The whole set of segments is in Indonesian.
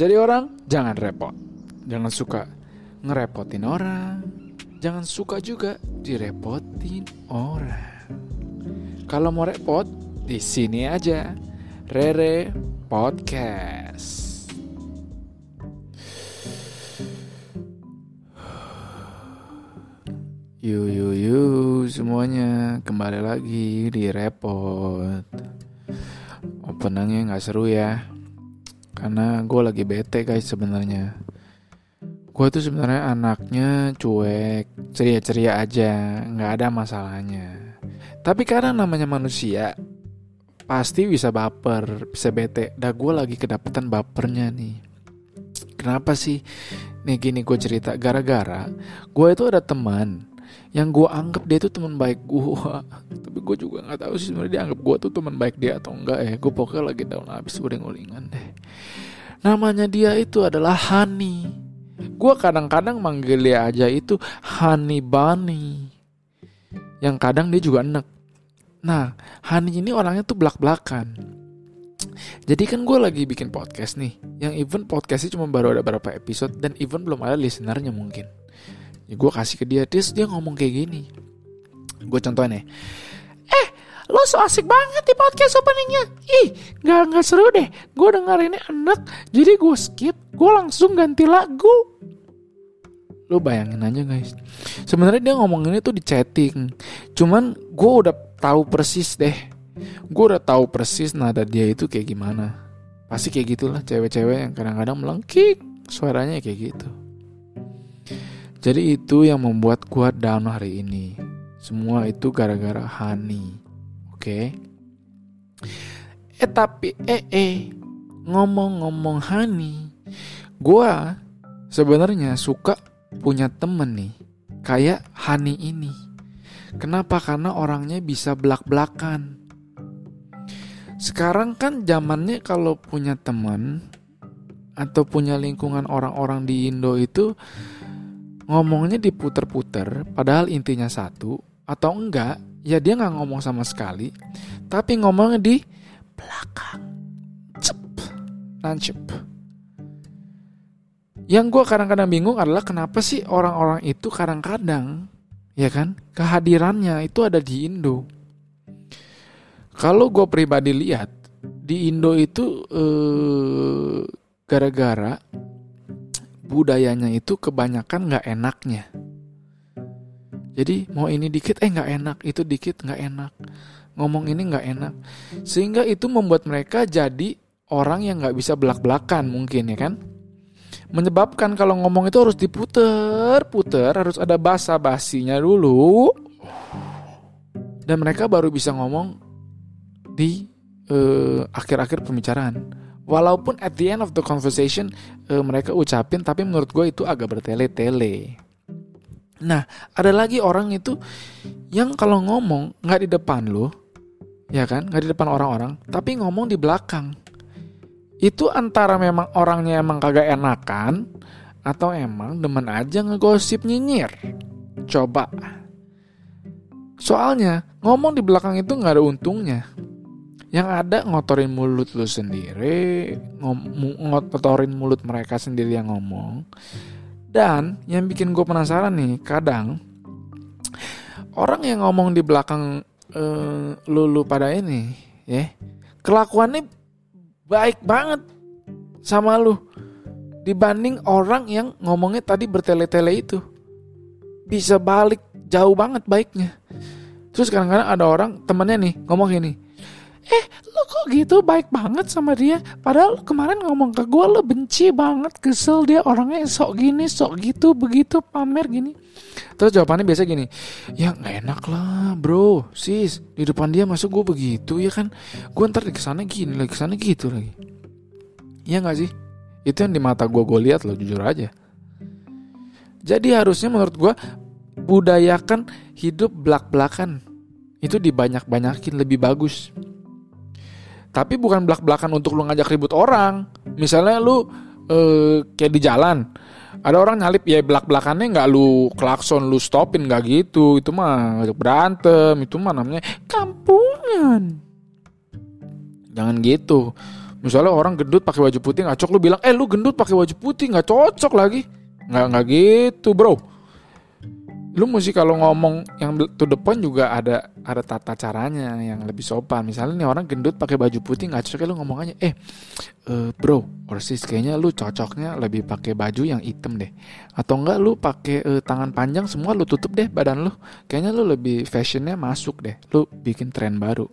Jadi orang jangan repot. Jangan suka ngerepotin orang. Jangan suka juga direpotin orang. Kalau mau repot, di sini aja. Rere Podcast. Yu yu yu semuanya kembali lagi di repot. Openingnya nggak seru ya, karena gue lagi bete guys sebenarnya. Gue tuh sebenarnya anaknya cuek, ceria-ceria aja, nggak ada masalahnya. Tapi karena namanya manusia, pasti bisa baper, bisa bete. Dah gue lagi kedapetan bapernya nih. Kenapa sih? Nih gini gue cerita, gara-gara gue itu ada teman yang gue anggap dia itu teman baik gue tapi gue juga nggak tahu sih sebenarnya dia anggap gue tuh teman baik dia atau enggak ya. Gue pokoknya lagi down habis uring-uringan deh. Namanya dia itu adalah Hani gue kadang-kadang manggil dia aja itu Hani Bunny. Yang kadang dia juga enek. Nah Hani ini orangnya tuh belak-belakan. Jadi kan gue lagi bikin podcast nih. Yang even podcastnya cuma baru ada beberapa episode dan even belum ada listenernya mungkin gue kasih ke dia terus dia ngomong kayak gini. Gue contohnya eh lo so asik banget di podcast openingnya. Ih nggak nggak seru deh. Gue dengerinnya enak jadi gue skip gue langsung ganti lagu. Lo bayangin aja guys. Sebenarnya dia ngomong ini tuh di chatting. Cuman gue udah tahu persis deh. Gue udah tahu persis nada dia itu kayak gimana. Pasti kayak gitulah cewek-cewek yang kadang-kadang melengkik suaranya kayak gitu jadi itu yang membuat gua down hari ini. Semua itu gara-gara Hani. Oke. Okay? Eh tapi eh eh ngomong-ngomong Hani, gua sebenarnya suka punya temen nih kayak Hani ini. Kenapa? Karena orangnya bisa belak-belakan. Sekarang kan zamannya kalau punya teman atau punya lingkungan orang-orang di Indo itu ngomongnya diputer-puter padahal intinya satu atau enggak ya dia nggak ngomong sama sekali tapi ngomongnya di belakang. Cep nancep. Yang gue kadang-kadang bingung adalah kenapa sih orang-orang itu kadang-kadang ya kan kehadirannya itu ada di Indo. Kalau gue pribadi lihat di Indo itu eh, gara-gara budayanya itu kebanyakan nggak enaknya. Jadi mau ini dikit eh nggak enak, itu dikit nggak enak, ngomong ini nggak enak, sehingga itu membuat mereka jadi orang yang nggak bisa belak-belakan mungkin ya kan. Menyebabkan kalau ngomong itu harus diputer-puter, harus ada basa-basinya dulu, dan mereka baru bisa ngomong di uh, akhir-akhir pembicaraan walaupun at the end of the conversation uh, mereka ucapin tapi menurut gue itu agak bertele-tele. Nah ada lagi orang itu yang kalau ngomong nggak di depan lo ya kan? Nggak di depan orang-orang tapi ngomong di belakang. Itu antara memang orangnya emang kagak enakan atau emang demen aja ngegosip nyinyir? Coba. Soalnya ngomong di belakang itu nggak ada untungnya yang ada ngotorin mulut lu sendiri ngotorin mulut mereka sendiri yang ngomong. Dan yang bikin gue penasaran nih kadang orang yang ngomong di belakang uh, lulu pada ini ya kelakuannya baik banget sama lu dibanding orang yang ngomongnya tadi bertele-tele itu. Bisa balik jauh banget baiknya. Terus kadang-kadang ada orang temennya nih ngomong gini eh lo kok gitu? Baik banget sama dia. Padahal kemarin ngomong ke gue lo benci banget kesel dia. Orangnya sok gini sok gitu begitu pamer gini. Terus jawabannya biasa gini ya nggak enak lah bro. Sis di depan dia masuk gue begitu ya kan? Gue ntar di ke sana gini lagi ke sana gitu lagi. Ya nggak sih? Itu yang di mata gue gue lihat lo jujur aja. Jadi harusnya menurut gue budayakan hidup belak-belakan. Itu dibanyak-banyakin lebih bagus tapi bukan belak-belakan untuk lu ngajak ribut orang misalnya lu eh, kayak di jalan ada orang nyalip ya belak-belakannya nggak lu klakson lu stopin nggak gitu itu mah berantem itu mah namanya kampungan jangan gitu Misalnya orang gendut pakai baju putih nggak cocok, lu bilang, eh lu gendut pakai baju putih nggak cocok lagi. Nggak nggak gitu bro. Lu mesti kalau ngomong yang to the point juga ada ada tata caranya yang lebih sopan. Misalnya nih orang gendut pakai baju putih nggak cocok, lu ngomong aja, eh uh, bro, orsis kayaknya lu cocoknya lebih pakai baju yang hitam deh. Atau enggak lu pakai uh, tangan panjang semua lu tutup deh badan lu. Kayaknya lu lebih fashionnya masuk deh. Lu bikin tren baru.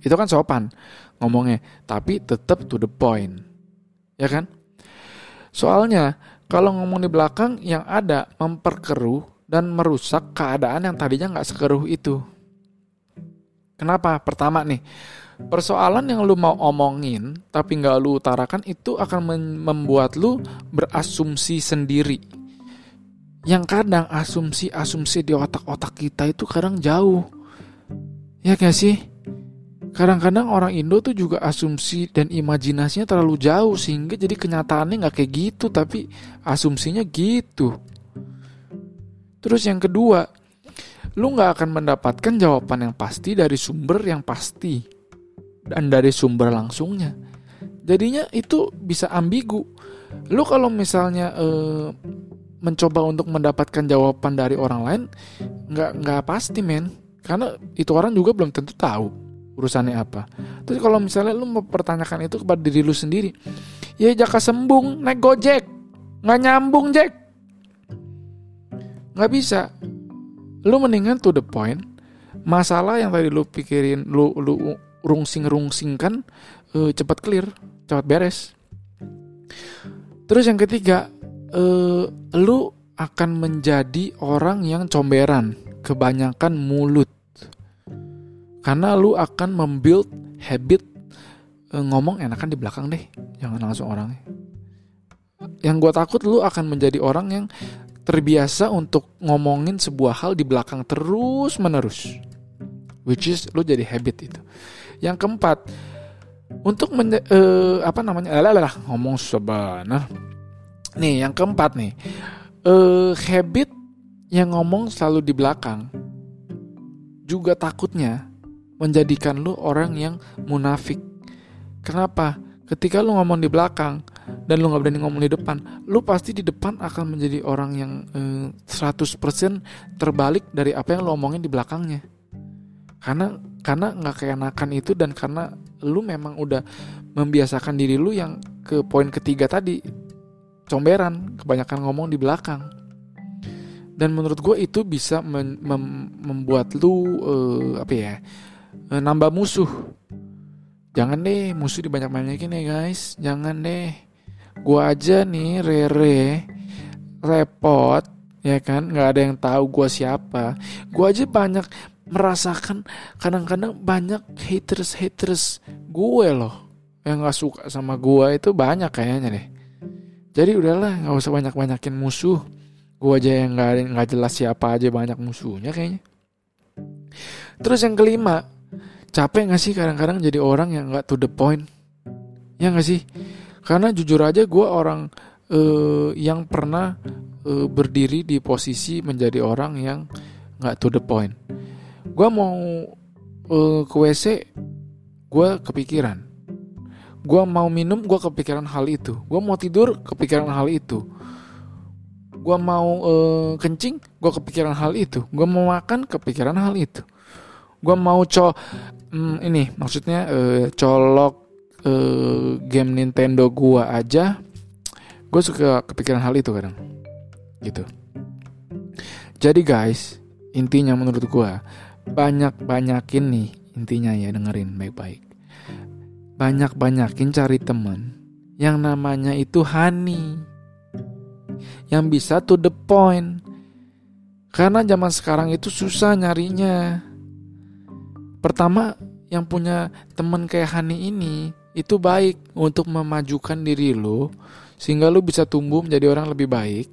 Itu kan sopan ngomongnya, tapi tetap to the point. Ya kan? Soalnya kalau ngomong di belakang yang ada memperkeruh dan merusak keadaan yang tadinya nggak sekeruh itu. Kenapa? Pertama nih, persoalan yang lu mau omongin tapi nggak lu utarakan itu akan membuat lu berasumsi sendiri. Yang kadang asumsi-asumsi di otak-otak kita itu kadang jauh. Ya gak sih? Kadang-kadang orang Indo tuh juga asumsi dan imajinasinya terlalu jauh sehingga jadi kenyataannya nggak kayak gitu tapi asumsinya gitu. Terus yang kedua, lu nggak akan mendapatkan jawaban yang pasti dari sumber yang pasti dan dari sumber langsungnya. Jadinya itu bisa ambigu. Lu kalau misalnya eh, mencoba untuk mendapatkan jawaban dari orang lain, nggak nggak pasti men, karena itu orang juga belum tentu tahu urusannya apa. Terus kalau misalnya lu mempertanyakan itu kepada diri lu sendiri, ya jaka sembung naik gojek, nggak nyambung Jack, nggak bisa. Lu mendingan to the point. Masalah yang tadi lu pikirin, lu lu rungsing rungsingkan, uh, cepat clear, cepat beres. Terus yang ketiga, uh, lu akan menjadi orang yang comberan, kebanyakan mulut karena lu akan membuild habit e, ngomong enakan di belakang deh, jangan langsung orangnya. Yang gue takut lu akan menjadi orang yang terbiasa untuk ngomongin sebuah hal di belakang terus menerus, which is lu jadi habit itu. Yang keempat, untuk menja- e, apa namanya, lah ngomong sebenar. Nih yang keempat nih, e, habit yang ngomong selalu di belakang juga takutnya menjadikan lu orang yang munafik. Kenapa? Ketika lu ngomong di belakang dan lu nggak berani ngomong di depan, lu pasti di depan akan menjadi orang yang eh, 100% terbalik dari apa yang lu omongin di belakangnya. Karena karena nggak keenakan itu dan karena lu memang udah membiasakan diri lu yang ke poin ketiga tadi comberan, kebanyakan ngomong di belakang. Dan menurut gue itu bisa mem membuat lu uh, apa ya? Eh, nambah musuh. Jangan deh musuh dibanyak-banyakin ya guys. Jangan deh. Gua aja nih Rere repot ya kan nggak ada yang tahu gua siapa. Gua aja banyak merasakan kadang-kadang banyak haters haters gue loh yang nggak suka sama gua itu banyak kayaknya deh. Jadi udahlah nggak usah banyak-banyakin musuh. Gua aja yang nggak nggak jelas siapa aja banyak musuhnya kayaknya. Terus yang kelima, capek gak sih kadang-kadang jadi orang yang gak to the point? Ya gak sih? Karena jujur aja gue orang uh, yang pernah uh, berdiri di posisi menjadi orang yang gak to the point. Gue mau uh, ke wc gue kepikiran. Gue mau minum gue kepikiran hal itu. Gue mau tidur kepikiran hal itu. Gue mau uh, kencing gue kepikiran hal itu. Gue mau makan kepikiran hal itu. Gue mau co hmm, ini maksudnya uh, colok uh, game Nintendo gua aja gue suka kepikiran hal itu kadang. Gitu. Jadi guys intinya menurut gua banyak banyakin nih intinya ya dengerin baik-baik. Banyak banyakin cari temen yang namanya itu honey yang bisa to the point. Karena zaman sekarang itu susah nyarinya Pertama, yang punya temen kayak Hani ini itu baik untuk memajukan diri lo sehingga lo bisa tumbuh menjadi orang lebih baik.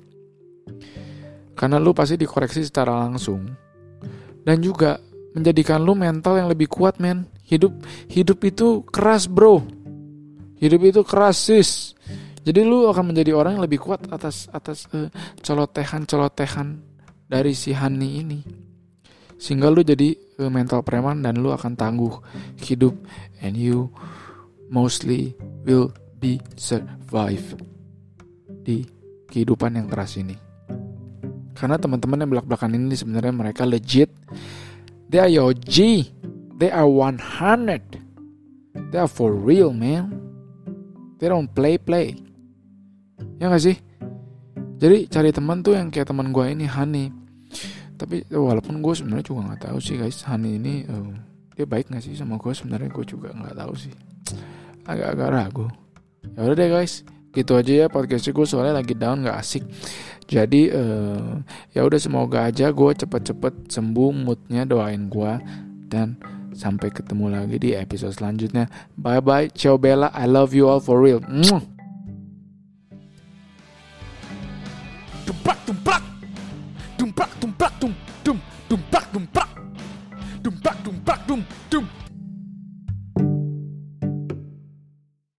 Karena lo pasti dikoreksi secara langsung. Dan juga menjadikan lo mental yang lebih kuat, men. Hidup hidup itu keras, Bro. Hidup itu keras, sis. Jadi lu akan menjadi orang yang lebih kuat atas atas uh, celotehan-celotehan dari si Hani ini sehingga lu jadi mental preman dan lu akan tangguh hidup and you mostly will be survive di kehidupan yang keras ini. Karena teman-teman yang belak-belakan ini sebenarnya mereka legit. They are your G. They are 100. They are for real, man. They don't play-play. Ya gak sih? Jadi cari teman tuh yang kayak teman gue ini Hani. Tapi walaupun gue sebenarnya juga nggak tahu sih guys, Hani ini uh, dia baik gak sih sama gue sebenarnya gue juga nggak tahu sih. Agak-agak ragu. Ya udah deh guys, gitu aja ya podcastnya gue soalnya lagi down nggak asik. Jadi uh, ya udah semoga aja gue cepet-cepet sembuh moodnya doain gue dan sampai ketemu lagi di episode selanjutnya. Bye bye, ciao Bella, I love you all for real. Mwah. Dumplak, Tum, pra, tum, pra, tum, tum, tum, pra, tum.